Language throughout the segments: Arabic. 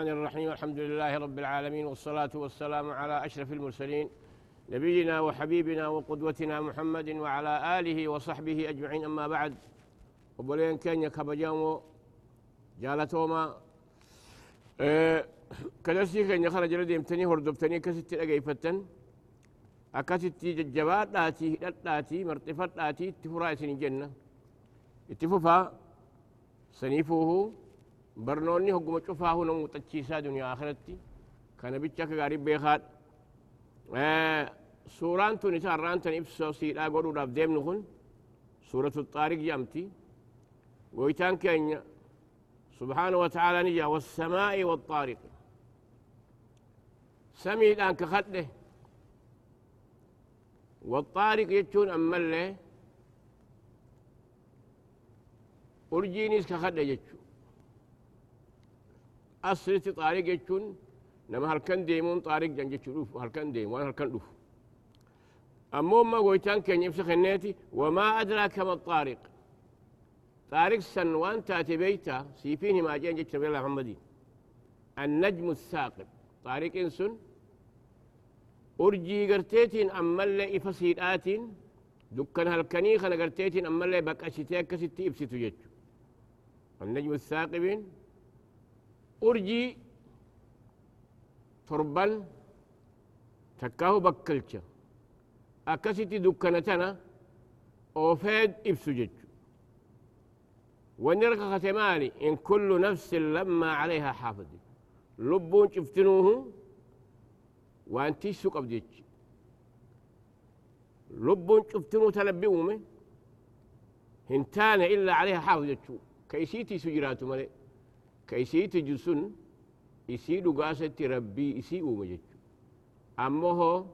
الرحمن الرحيم الحمد لله رب العالمين والصلاة والسلام على أشرف المرسلين نبينا وحبيبنا وقدوتنا محمد وعلى آله وصحبه أجمعين أما بعد. وبلين كان يكبجامو جالتوما أه كدرسي كان يخرج لدي امتني هردبتني كستي أجيفتن أكستي ججبات داتي داتي مرتفات داتي تفرا سن جنة. اتفوفا سنيفوه برنوني هو شوفاه نمو تجيسا دنيا آخرتي كان بيتشك غارب بيخات آه سوران تو نساء ران تن إبسو سيدا قولوا داف ديم نخون سورة الطارق جامتي ويتان كينيا سبحانه وتعالى نجا والسماء والطارق سمي الآن كخده والطارق يتشون أما اللي أرجينيس كخده يتشون أصلتي طارق يتشون نما هلكن ديمون طارق جنجي تشوف هلكن ديم وأنا هلكن دوف. أمو ما قويتان كان يفسخ الناتي وما أدراك ما الطارق. طارق سن وان تاتي بيتا سيفين ما جين جيت نبي الله محمدي. النجم الثاقب. طارق انسن أرجي قرتيتين أما اللي إفسيراتين دكان هالكني خنا قرتيتين أرجي تربان تكاهو بكلشة أكستي دكانتنا أوفيد جيتشو. ونرك ختمالي إن كل نفس لما عليها حافظ لبون شفتنوه وانتي سوق أبديتش لبون شفتنوه تلبيومه هنتان إلا عليها حافظ كيسيتي سجراتو مالي. كيسيتي جسن يسيدو قاسة ربي يسيئو مجتشو أمه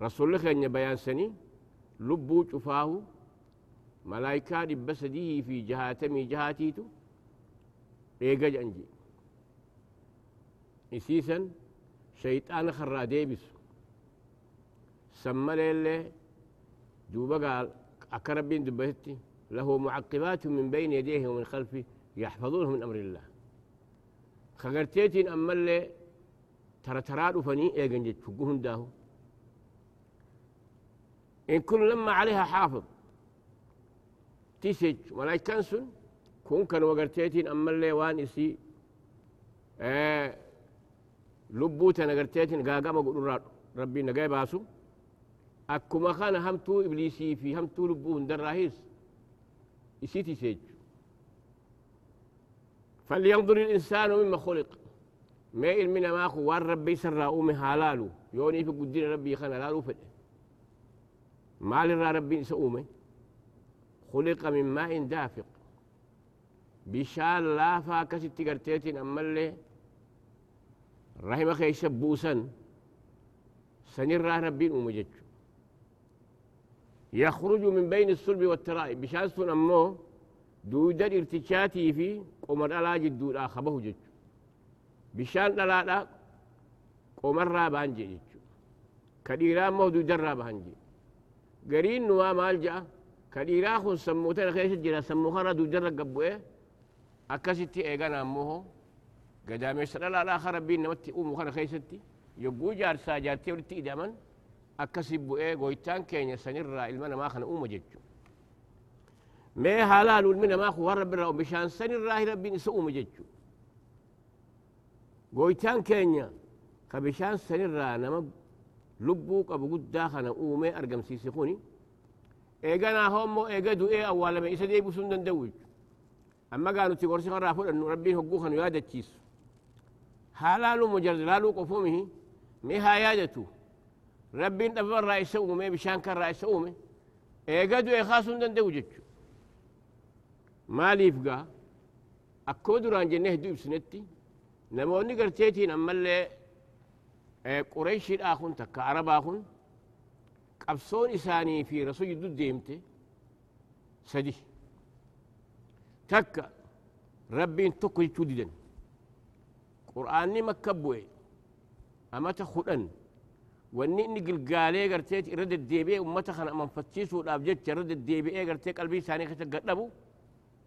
رسول الله أن بيان سني لبو شفاهو ملايكا دب سديه في جهاتمي جهاتيتو ايجا جنجي اسيسا شيطان خرا ديبس. سمى ليلة دوبا قال أكربين دبهتي له معقبات من بين يديه ومن خلفه. يحفظونه من أمر الله. خغرتيتين أما اللي ترى ترى فني ايجا جت فقهن داهو. إن كل لما عليها حافظ تسج ملايكان سن كون كان وقرتيتين أما اللي وان إسي آه لبوتا نقرتيتين قاقما قلوا ربي نقاي باسو أكما كان همتو إبليسي في همتو لبوهن در راهيس إسي تسج فلينظر الإنسان مما خلق. ما إلمنا ماخو وان ربي سر أومي هالالو. يوني في قدين ربي خانا لالو فده مال ربي سأومي خلق من ماء دافق. بشان لافا كست قرتيتين أما اللي رحمة خيش بوسا سنر ربين ومجج يخرج من بين الصلب والترائب. بشان سن أمو دودا ارتشاتي في قمر ألا جدو خبه جج بشان لا لا قمر رابان جج كديران مو دودا رابان جج قرين نوا مال جاء كديرا خون سموتين خيش جرا سمو خرا دو جرا قبوه أكاسيتي إيغانا أموه قدامي سر لا لا خربين نمتي أمو خرا خيشتي يقو جار ساجارتي ولتي إدامان أكاسي بوئي قويتان كينيا سنرى المنا ما خنا أمو ججو مي حلال المنا ما خو ورب الرأو بشان سنرى ربي نسو أمو ججو قويتان كينيا كبشان سنرى نما لبو قبو قد داخنا أمي أرقم سيسي خوني eeganaa hoommoo eega du'ee awwaalame isa deebisuu hin danda'u amma gaa nuti gorsi kanraa fudhannu rabbiin hogguu kanu yaadachiisu haa laaluu mujarri laaluu qofumihi mee haa yaadatu rabbiin dhababarraa isa uume bishaan karraa isa uume eega du'e kaasuu hin danda'u jechu maaliif gaa akkoo duraan jennee hedduu ibsinetti namoonni garteetiin ammallee qureyshiidhaa kun takka arabaa kun qabsoon isaanii fi rasul jidduu deemte sadi takka rabbiin tokko jechuu didan qur'aanni makka bu'e amata kudhan wanni inni gilgaalee gartee irra deddeebi'ee ummata kana amanfachiisuudhaaf jecha irra deddeebi'ee gartee qalbii isaanii keessa gadhabu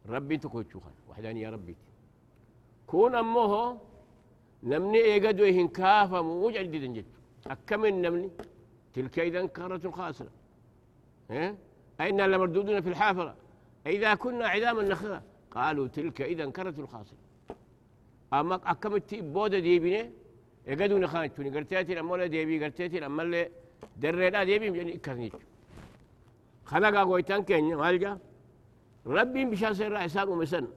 rabbiin tokko jechuu kana waxdaaniyaa rabbiiti كون أمه نمني إيقادو إهن كافة موجع جديدا جد أكمل نمني. تلك إذا كرة خاسرة. إيه؟ أئنا لمردودون في الحافرة؟ إذا كنا عظاما نخرة قالوا تلك إذا كرة خاسرة. أما أكمل بودة دي بني إيقادو نخانتوني قرتيتي أما لا ديبي قرتيتي أما لا ديبي. يعني إكرنيتو خلقا قويتان كينيا مالجا؟ ربي بشان سيرا إسان ومسن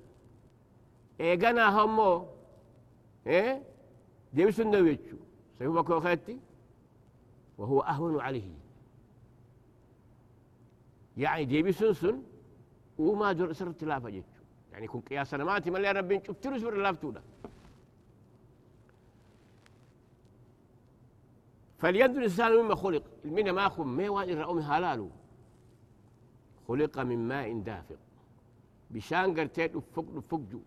إيقانا همو إيه ديبي سنة ويتشو سيهو بكو خيتي وهو أهون عليه يعني ديبي سنسن وما در سر تلافة جيتشو يعني كن قياس سنماتي مالي ربي شفت له سور اللافتونا فليد الإنسان مما خلق المين ما خم ما وان الرأوم هلالو خلق من ماء دافق بشان قرتيت فوق فوق جو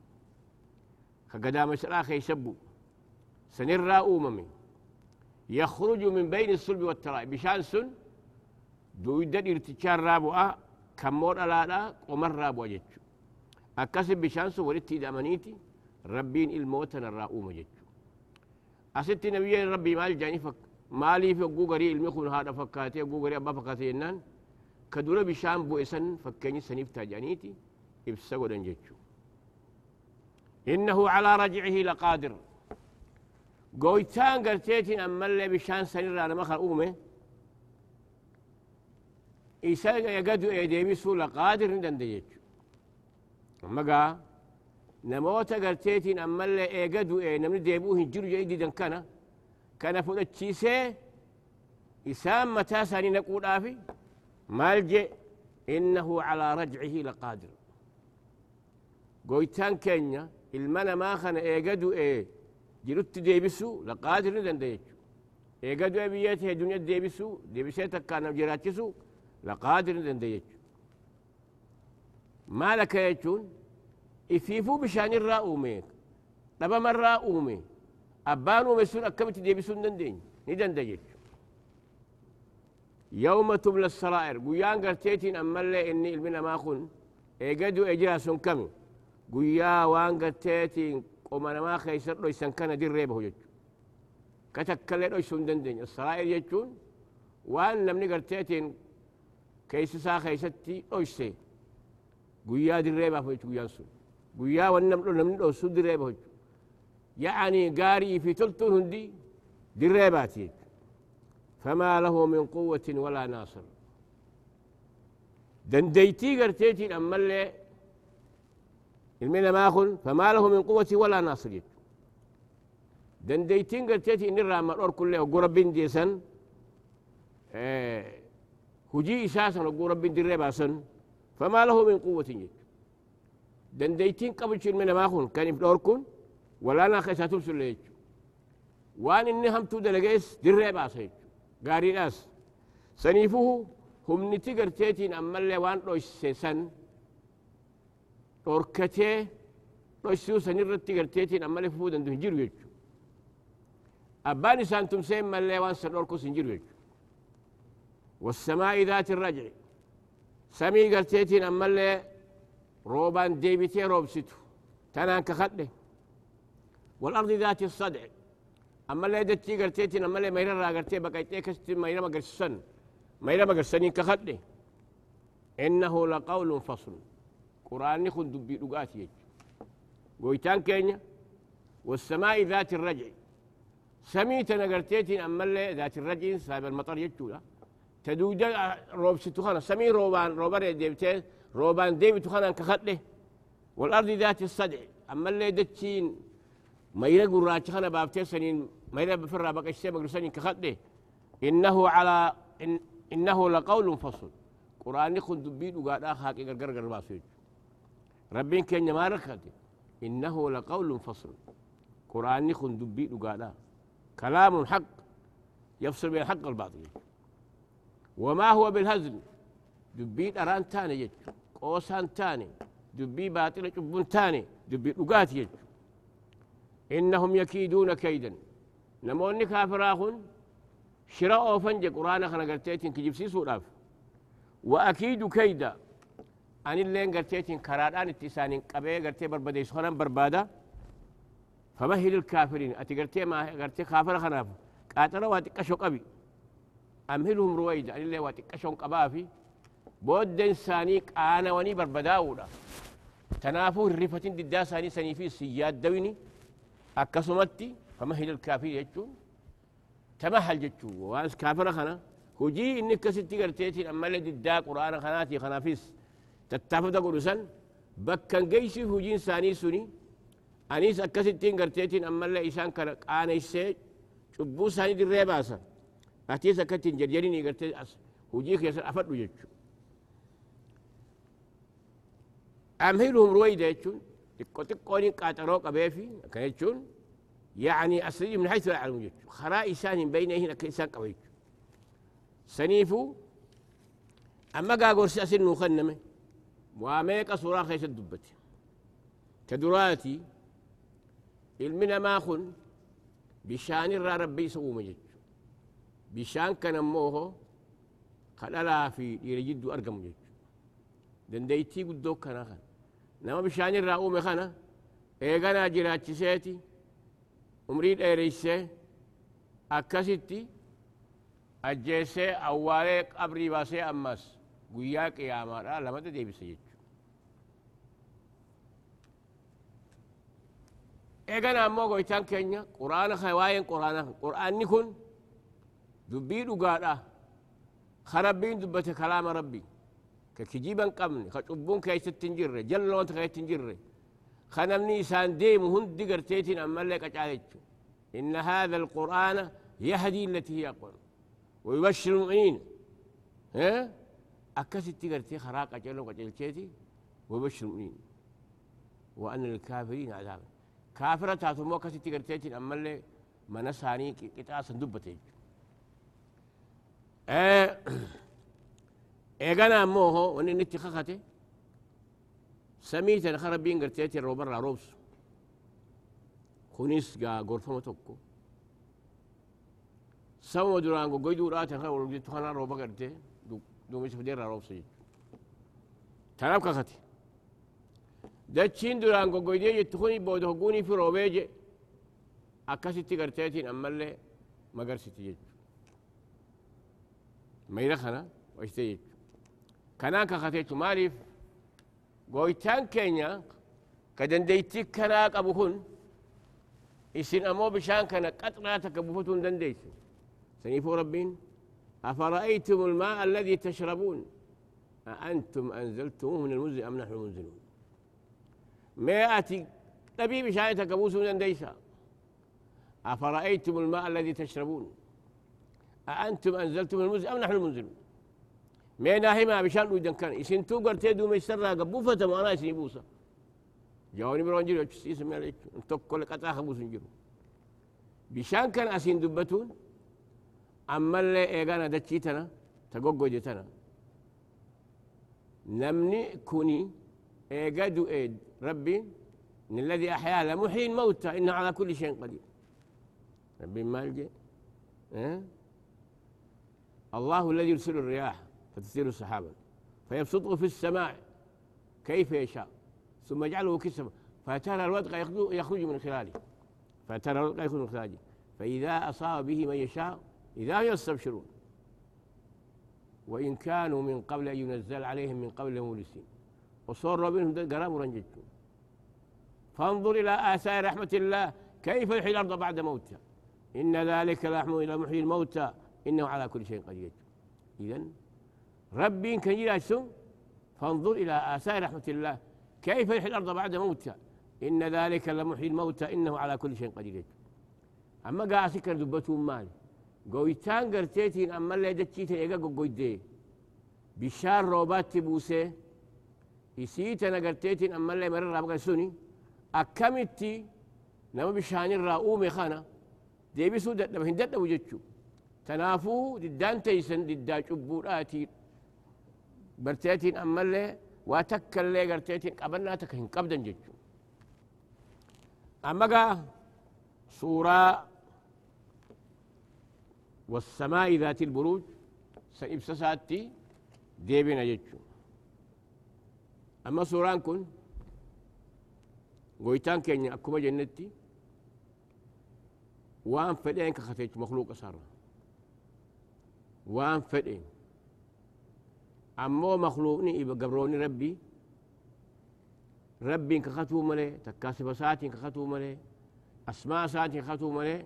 كقدام سلاخ يسبو سنرى أممي يخرج من بين الصلب والترائب بشان سن دو يدد ارتشار رابو أه. كمور ألا لا قمر رابو جتشو أكسب بشان سن ولدتي دامنيتي ربين الموتن الرأوم جتشو أست نبي ربي مال جاني فك مالي في قوغري المخون هذا فكاتي قوغري أبا فكاتي ينان كدولا بشان بو إسن فكني سنيف إبسقو دنجتشو. إنه على رجعه لقادر. قويتان قرتيتين أما اللي بشان سنير على مخر أومة. إيسا يقدو إيديبي سو لقادر ندن ديتشو أما قا نموت قرتيتين أما اللي إيقدو إيه نمني ديبوه جرو جيدي دن كان كان فلتشيسي إسام متى ساني نقول آفي. مالجئ إنه على رجعه لقادر. قويتان كينيا المنا ما خنا إيقادو إيه جلوت ديبسو لقادر ندن ديتشو إيقادو أبياته دنيا ديبسو ديبسيتك كان جراتشسو لقادر ندن ديتشو ما لك يجون إفيفو بشان الرأومي لبا من رأومي أبانو مسون أكمت ديبسو ندن دين ندن ديتشو يوم تبلى السرائر قيان قرتيتين أما اللي إني المنا ما خن إيقادو إجرا سن كمي قومنا ما خيسر لو يسن كان دي ريبه جج كتكل لو يسون دندن السرائر يجون وان لم نقرتيتين كيس سا خيستي لو يسي قيا دي ريبه فوج قيان سن قيا ونم لو نم لو سن دي ريبه يعني قاري في تلتون هندي دي ريباتي فما له من قوة ولا ناصر دنديتي قرتيتين أما اللي المنا ما أخن فما له من قوة ولا ناصر. جد دنديتين قرتيتي إن الرام الأور كله وقرب بن ديسن آه هجي إساسا وقرب بن دريبا سن. فما له من قوة جد دنديتين قبل شيء ما أخن كان يفلور كن؟ ولا ناقص تبسل ليج وأن إني هم تو دلقيس دريبا سيج. gaariidhaas saniifuhu humniti garteetiin ammallee waan dhoyse san san irratti garteetiin ammallee fufuu dandu hin jiru jechu abbaan isaan tumsee mallee waan san dhorkus hin jiru jechu والسماء ذات الرجع. سمي قرتيتين أما اللي روبان ديبتي روبستو تنان كخده والأرض ذات الصدع. أما اللي دتي قرتيتين أما اللي ميرا را قرتي بقيتي كستي ميرا ما قرسن ميرا ما قرسنين كخده إنه لقول فصل. قرآن دبي لقاتي يج قويتان كينيا والسماء ذات الرجع سميتنا قرتيتين أما ذات الرجع سايب المطر يجولا تدودا روب ستخانا سمي روبان روبان ديبتين روبان ديبتو خانا كخده والأرض ذات الصدع أما اللي دتشين ميرا قراش خانا بافتي سنين ميرا بفرا بقى الشيء بقى سنين كخده إنه على إن إنه لقول فصل قرآن يخن دبيد وقال آخاك إقر قرقر باسوج ربين كان ما إنه لقول فصل. قرآن يخن دبيد وقال كلام حق يفصل بين الحق والباطل. وما هو بالهزل؟ دبيد أران تاني يج. قوسان تاني. دبي باطل جبون تاني. دبي لقات يج. إنهم يكيدون كيدا. نموني كافراهن شراء فنج قرآن خنا قرتيتين كجيب سيسو وأكيد كيدا. أن اللين قرتيتين كرادان اتسانين قبيه قرتي بربدي سخنا بربادا فمهل الكافرين أتقرتي ما قرتي كافر خناف قاتل واتقشو قبي أمهلهم رويدا اللي واتقشون قبافي بود إنساني أنا وني بربداولا تنافو الرفتين ددا ساني سني في سياد دويني أكسمتي فمهل الكافر يجون تمهل جتشو وانس كافر خنا هجي إنك ستي قرتيتي أما اللي ددا قرآن خناتي خنافيس تتافد قرسن بكن جيسي هجين ساني سني. أنيس أكستين قرتيتين أما اللي إسان كان قانا يسي شبو ساني دي ريباسا أتيس أكتين جرجريني قرتي هجيك يسر أفضل جتشو أمهلهم رويدا يجون تكو تكوني قاتلوا قبيفي كان يجون يعني أسري من حيث لا يعلمون يجون خراء إسان بينهن كإنسان قوي سنيفو. أما قاقور سياسين نخنمه واميك صورا خيس الدبتي كدراتي المنا ما خن بشان الرا ربي سوو مجد. بشان كان موهو خلالا في يرجد أرقم مجد. دنديتي قدو كان خن نما بشان الرا أومي خنا إيغانا جراتشيسيتي umrii dheereysee akkasitti ajjeesee awwaalee qabrii baasee ammas guyyaa qiyaamaadha lamata deebise jechu eegana ammoo goytaan keenya quraana waa'een quraana quraanni kun dubbii dhugaadha ka rabbiin dubbate kalaama rabbii ka kijiban qabne ka cubbuun keessatti hin jirre jalloonta keessatti hin jirre خنمني سان ديم هند قرتيتين أما لك أجعلتشو إن هذا القرآن يهدي التي هي أقوم ويبشر المؤمنين ها أكست تقرتي خراق أجلو أجلتيتي ويبشر المؤمنين وأن كافرة تاتمو كست تقرتيتين أما لي من ساني كتاسا دبتي إيه إيغانا أموه وأن نتخخته سميت خربين قرتيتي روبر روبس. خونيس غا غورفما توكو سمو دران غو غيدو رات خا ولدي تخنا روبا قرتي دو مش فدير روبس. تناب دچين دران غو غيدي يتخوني بودو غوني في روبيج أكاسيتي قرتيتي أمالي ما قرسيتي يج ما يدخنا واشتيج كنا كختي ماليف goytaan keenya ka dandeeytii kanaa qabu kun isin ammoo bishaan kana qaxnaa takka bufatuu hin dandeeysu saniifuu rabbiin أفرأيتم الماء الذي تشربون أأنتم أنزلتموه من المزن أم نحن المنزلون أتي نبي بشاية كبوس من ديسا أفرأيتم الماء الذي تشربون؟ أأنتم أنزلتم من المزن أم نحن المنزلون؟ مينا هما بشأن ودن كان. اسن تو قرتي دو ميسرا قبوفة ما أنا اسني بوسا جاوني برون جيرو اسم عليك انتو كل قطع خبوس جيرو. بشان كان أسين دبتون أما اللي إيغانا دتشيتنا تقوقو جتنا نمني كوني إيغادو إيد. ربي إن الذي احيا لمحيي الموتى إنه على كل شيء قدير. ربي مالجي أه؟ الله الذي يرسل الرياح فتسير السحابة فيبسطه في السماء كيف يشاء. ثم يجعله كسفا فترى الودق يخرج من خلاله. فترى الودق يخرج من خلاله. فإذا أصاب به من يشاء إذا يستبشرون. وإن كانوا من قبل أن ينزل عليهم من قبل مولسين وصار منهم قرام رنجتهم. فانظر إلى آثار رحمة الله. كيف يحيي الأرض بعد موتها؟ إن ذلك لحم إلى محيي الموتى. إنه على كل شيء قدير. إذا ربي كان يلاسون فانظر إلى آثار رحمة الله. كيف يحيي الأرض بعد موتها؟ إن ذلك لمحيي الموتى. إنه على كل شيء قدير. أما قاسي كان دبتهم مال قويتان قرتيتين أما اللي دتشيتين إيقا قويدي بشار روبات بوسي. إسيتنا قرتيتين أما اللي مرر رابقا سوني. أكمتي نما بشان الرؤوم خانا ديبسو دد هندد وجدتشو تنافو ددان تيسن ددا شبوراتي برتيتين أما اللي واتك اللي قرتيتين قبلنا تكهن قبدا جتشو أما قا سورة والسماء ذات البروج سإبسساتي ديبنا جتشو أما سوران كن قويتان كينيا أكما جنتي وان فدين كختيج مخلوق صار وان فدين أمو مخلوقني إبا قبروني ربي ربي كختو ملي تكاسب ساتي كختو ملي أسماء ساتي كختو ملي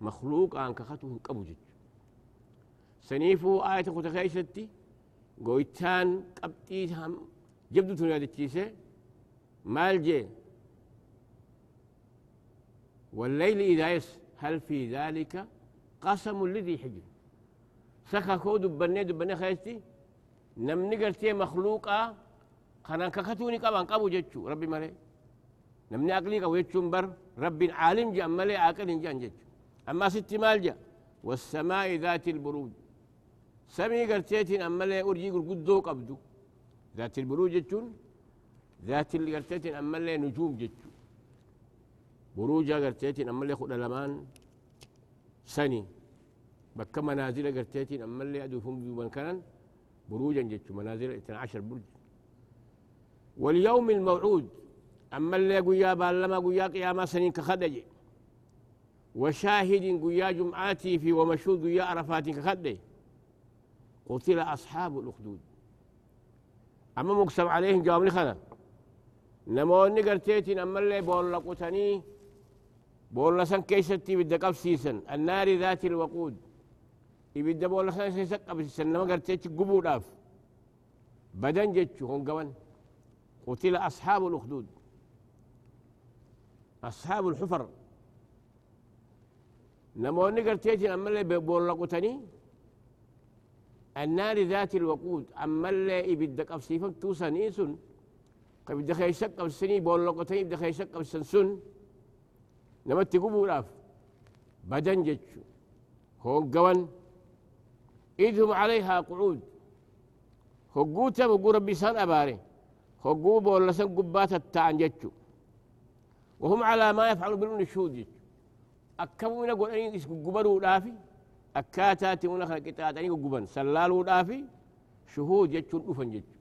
مخلوق آن كختو قبو جج سنيفو آية كتخيشتي قويتان قبتي هم جبدو تنيا تشيسي مال جي والليل إذا يس هل في ذلك قسم الذي حجر؟ سكا كو دبني دبني خيستي نمني قرتي مخلوقا خنا ككتوني قبان قبو جتشو ربي مالي نمني أقلي قبو جتشون بر رب عالم جا مالي عاقل جان جتشو. أما ست مال جا والسماء ذات البروج. سمي قرتيتين أما لي أرجي قدو قبدو ذات البروج جتشون ذات اللي قرتيتين أما لي نجوم جتشو. بروجا قرتيتين أما لي خد لمان سني. بكا منازل قرتيتين أما لي أدو فم دوبان كان بروجا جتشو منازل 12 برج واليوم الموعود أما اللي قويا بالما قويا قياما سنين كخدج وشاهد قويا جمعاتي في ومشهود قويا عرفات كخدج قتل أصحاب الأخدود. أما مقسم عليهم جواب لخنا. نموني قرتيتين أما اللي بول قتني بول سن كيستي بدك سيسن النار ذات الوقود. يبدا بول سن سيسن قبسيسن نما قرتيتي قبو داف بدن جتشو هون قوان قتل أصحاب الأخدود. أصحاب الحفر. نموني قرتيتي أما اللي بول قتني النار ذات الوقود. أما اللي يبدك أفسيفم توسن إيسن قبل دخل يشق السني بول لقطين دخل يشق السنسن لاف بدن جتشو هون قوان إذهم عليها قعود هقوتا بقو ربي سان أباري هقو بول لسن قبات التعن جتشو وهم على ما يفعلوا بالون الشهود جتشو أكمو نقول أين اسم قبروا لافي أكاتاتي ونخل كتات أين قبن سلالوا لافي شهود جتشو الأفن جتشو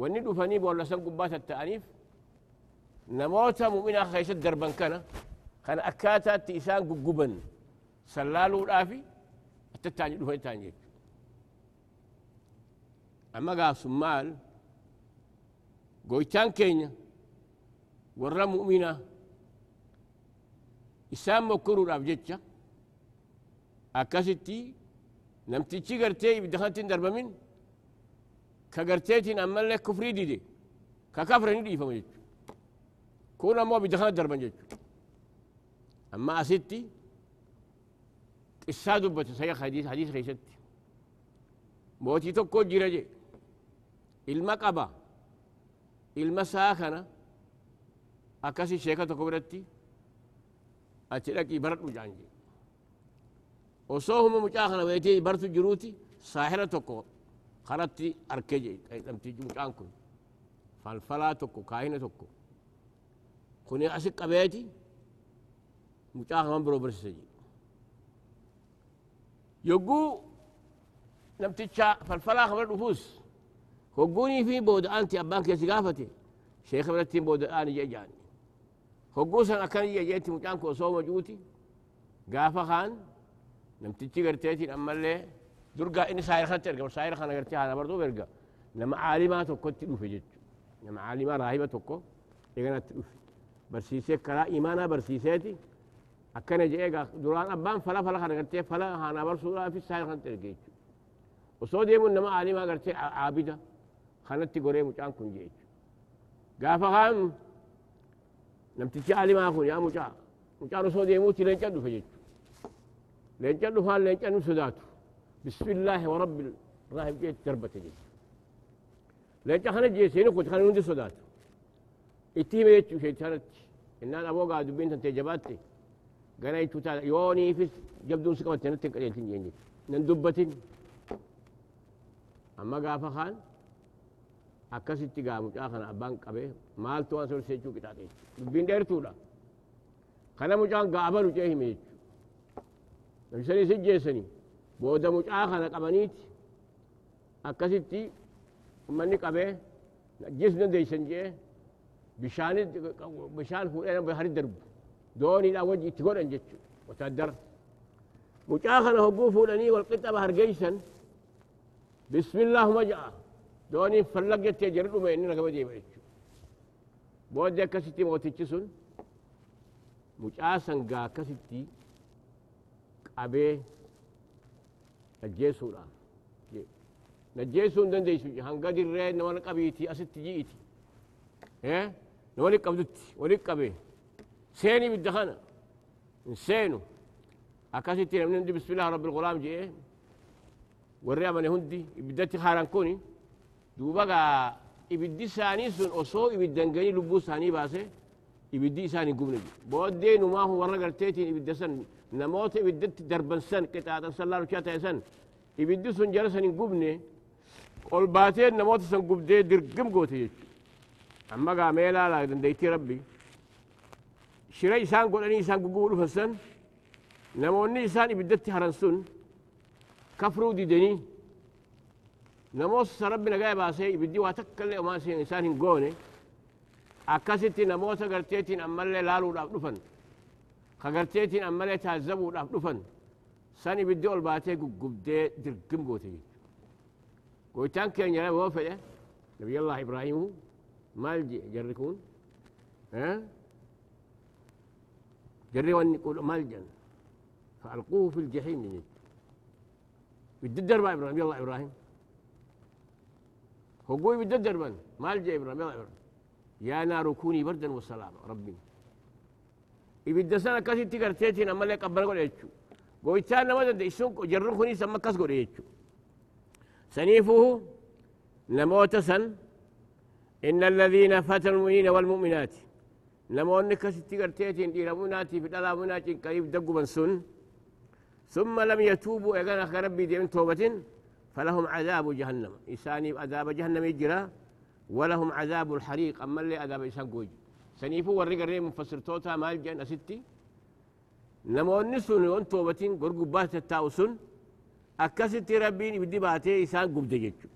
wanni dhufanii boolasan gubbaa tatta'aniif namoota mu'mina keessatti darban kana kan akkaataatti isaan gugguban sallaaluudhaafi attattaanii dhufanii ta'an jechuudha. Amma gaafsun maal goytaan keenya warra mu'mina isaan mokkoruudhaaf jecha akkasitti namtichi gartee ibidda kanatti hin darbamin كغرتيتين أما لك كفري دي ككفر ندي فما جيتشو كون أما بدخل دربا جيتشو أما أستي قصة دبت سيخ حديث حديث خيستي موتي توكو جيرجي المقبة المساكنة أكاسي شيكا توكو برتي أتلقي برد مجانجي. وصوهم مجاخنا ويتي برتو جروتي ساحرة توكو. karatti arke je mucaan kun falfalaa tokko kaahina tokko خني أسك قبيتي مجاه من برو برسجي يقو نمتشا فالفلاخ من النفوس هقوني في بود أنت أبانك يا سقافتي شيخ برتين بود أنا جاي جاني. هقوس أنا كان يجي أنت مجانك وصو مجوتي قافة خان نمتشي قرتيتي أما اللي درقا إني سائر خان ترقا وسائر خان قرتيها أنا برضو برقا. لما عالمات وكتلو في جد لما عالمات راهبة وكتلو في جد برسيسة كلا إيمانا برسيساتي أكنا جاء دوران أبان فلا فلا خنا قرتي فلا هانا برسولا في ساير خنت إرجع وصود يمون لما عالمة قرتي عابدة خنت تقولي مجان كن جيت قافا خان نمتشي عالمة أخون يا مجان مجان وصود يموت لين جدو فجت لين جدو فان لين جدو سداتو. بسم الله ورب الراهب جيت تربة جيت لين خنا جي سينو كنت خنا ندي اتيم يتشو شيطانت ان أنا ابو قاعد بنت انت جباتي قال اي توتا يوني في جبدون سكوت تنتك قليلتين جيني نندبتين اما قافا خان akkasitti gaa mucaa kana abbaan qabee maaltu waan sol seechuu qixaaxe dubbiin dheertuudha kana mucaan gaaba lucee hime jechu namsanii sijjeessanii booda mucaa kana qabaniiti akkasitti ummanni qabee jis dandeeysan jee bishaan bishaan fuudhee hari darbu dooniidhaan wajji itti godhan jechu وتأدر مجاخنا هقوفوا لني والقطة بهرقيسا بسم الله مجأ دوني فلق جت جرد ما إننا كما دي بيتشو بود كستي موتيتشسون مجاسن غا كستي قبي أجيسو لا نجيسون دن ديسو هنگا دي ري نوان قبيتي أست جيتي إيه نولي قبدتي ولي قبي سيني بالدخانة سينو أكاسيتي نمني بسم الله رب الغلام جي warri amane hundi ibiddatti haaran kuni duuba gaa ibiddi isaanii sun osoo ibiddan ganii lubbuu isaanii baase ibiddi isaan hin gubne booddee numaahu warra garteetiin ibidda san namoota ibiddatti darban san qixaaxan san laaluchaa ta'e san ibiddi sun jara san hin gubne ol baatee mee laalaa dandeettii rabbi shira isaan godhanii isaan gugubuu dhufan san namoonni isaan ibiddatti haran sun كفروا ديدني نموس ربنا جاي باسي. بدي واتكل ما سي إنسان هنغوني أكاسيتي نموس غرتيتين امال لالو دفن. خغرتيتين امال تعذبوا دفن. ساني بدي اول باتي غبدي درغم غوتي قوتان كان يا وفده نبي الله إبراهيم مالجي جركون ها؟ جري يقول مالجا فألقوه في الجحيم نجد بدي الدرب إبراهيم. يلا إبراهيم. هو قوي بدي الدرب ما الجا إبراهيم. يلا إبراهيم. يا نار كوني بردا وسلاما. ربي. سنه كاسي تيغرتيتين أما لك قبل قول يچو قويتان ما دد. يسون جرن خوني سما كاس قول يچو سنيفه نموت سن. إن الذين فتنوا المؤمنين والمؤمنات نمو أنك ستيغرتيتين دي رموناتي في الألاموناتي قريب دقوا من سن ثم لم يتوبوا إذا ربي دي من توبة فلهم عذاب جهنم. إساني عذاب جهنم يجرى ولهم عذاب الحريق. أما اللي عذاب إسان قوي. سنيفو ورق الرئي مفسر توتا مال جنة ستي. نمو النسون وان توبة قرقو بات التاوسن أكست ربين بدي باتي إسان قبد جيتشو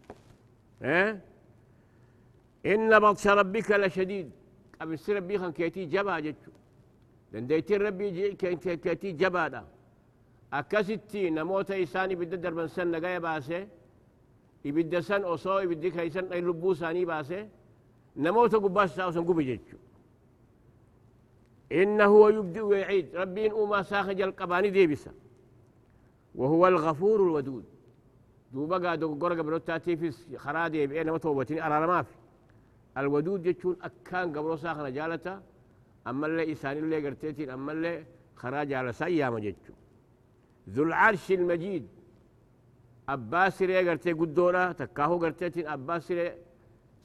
آه؟ إن بطش ربك لشديد. قبل ربي خان كيتي جبا جيتشو دنديتي ربي كيتي جبا akkasitti namoota isaan ibidda darban san nagaya baase ibidda san osoo ibiddi kaysan dhay lubbuu isaanii baase namoota gubbaas isaa osan gubi jechu إنه هو يبدئ ويعيد. ربين أما ساخج القباني ديبسا. وهو الغفور الودود. دوبا قادو قرق بروتاتي في خرادي بأين وتوبتني أرى ما في الودود يجون أكان قبرو ساخنا جالتا أما اللي إساني اللي قرتيتين أما اللي خراج على سيام جيتشو ذو العرش المجيد. أباس سيري قرتي قدونا تكاهو قرتي أباس سيري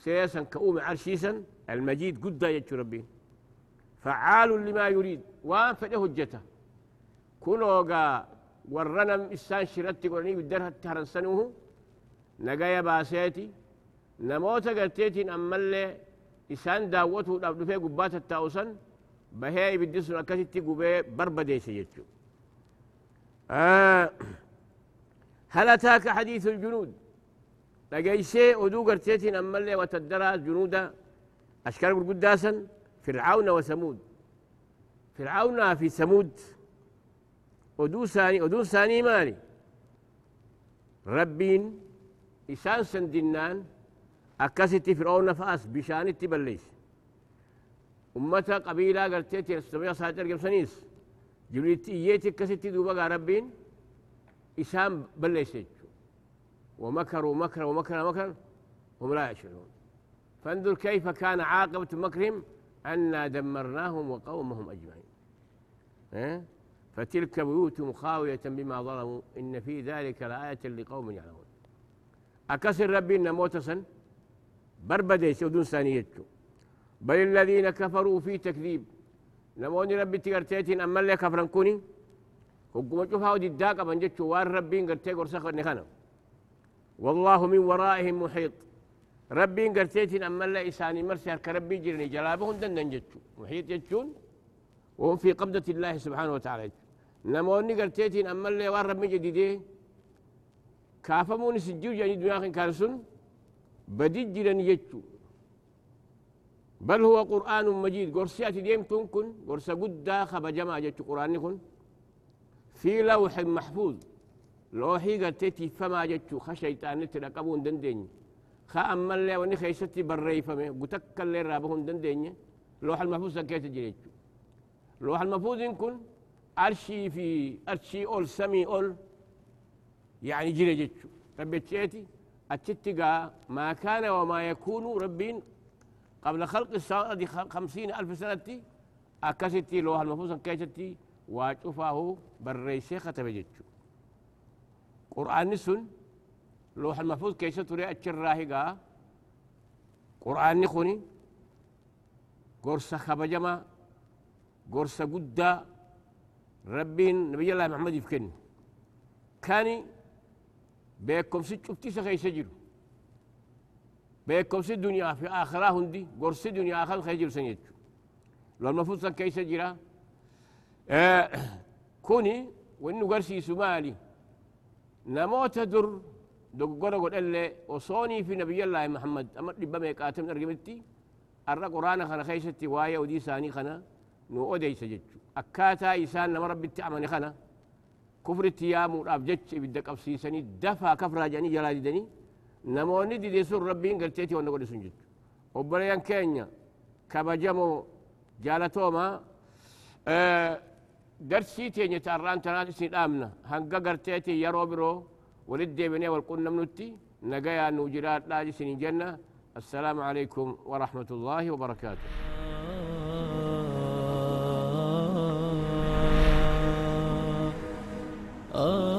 سيسا كأوم عرشيسا المجيد قد يجو ربي. فعال لما يريد وان فده هجته كنوغا ورنا إسان شرتي قرني بدرها تهرن سنوه نقايا باسيتي نموت قرتيتي أما اللي إسان داوته دفع قبات التاوسن بهي بدسنا كتتي قبي بربديسي يجو آه هل أتاك حديث الجنود لقي شيء ودو قرتيتين أما اللي وتدرى جنودا أشكال قداسا فرعون وثمود فرعون في ثمود ودو ثاني ودو ثاني مالي ربين إسان سندنان أكستي فرعون فاس بشان تبليس أمتا قبيلة قرتيتي السمية ساتر قمسانيس جبريت إيتي كستي دوبا ربين إسام بلش ومكروا مكرا ومكر مكر هم لا يشعرون فانظر كيف كان عاقبة مكرهم أنا دمرناهم وقومهم أجمعين آه؟ فتلك بيوتهم خاوية بما ظلموا إن في ذلك لآية لقوم يعلمون أكسر ربي موتسا بربدي سودون ثانيته بل الذين كفروا في تكذيب. rabbitti garteetiin ammallee kafran kuni hogguma cufaa diddaa qaban jechuu waan rabbiin gartee gorsa kanne kana والله من ورائهم محيط. ربي قرتيتين أما لا إساني مرسي هرك ربي جرني جلابهم دندن جتشو محيط جتشون وهم في قبضة الله سبحانه وتعالى. نموني قرتيتين أما لا وان ربي جديدي؟ كافموني سجيو جاني دنيا كارسون؟ بدي جرني جتشو بل هو قرآن مجيد. قرسيات ديم كن قرصة قد خب جمع جت قرآن كن في لوح محفوظ. لوحي قلتي فما جتشو خشيطان تلقبون دندين. خا أما اللي وني خيستي بري فمي. قتك اللي رابهون دندين. لوح المحفوظ سكيت جريتشو لوح المحفوظ كن أرشي في أرشي أول سمي أول. يعني جري جتشو أتتقى ما كان وما يكون ربين قبل خلق السماوات خمسين ألف سنة أكستي لوح المحفوظ كيستي واجفاه بريسي ختم جتشو قرآن سن لوح المحفوظ كيسة تري أتشراهقا قرآن نخوني قرصة خبجما قرصة قدة. ربين نبي الله محمد يفكن كاني سخي سجل بيكم ست دنيا في آخرة هندي قرص دنيا آخر خيجل سنيتشو لو المفروض كيسة جرا آه كوني وإنه قرسي سمالي نموت در دقورة قد اللي وصوني في نبي الله محمد. أما لبما يقاتم أرقمتي أرى قرآن خنا خيستي وايا ودي ساني خنا نو أودي سجدت أكاتا إسان نما ربي تعمني خنا. كفر التيام أبجتش بدك أبسيسني دفع كفر جاني جلالي دني نموني دي ديسور ربي قلتيتي وأنا قد سنجد وبريان كينيا كبجمو جالتوما أه درسي تيني تاران تنات سين آمنا هنگا قرتيتي يرو برو ولد بني والقنم نتي نقيا نوجرات لاجي سين جنة السلام عليكم ورحمة الله وبركاته آه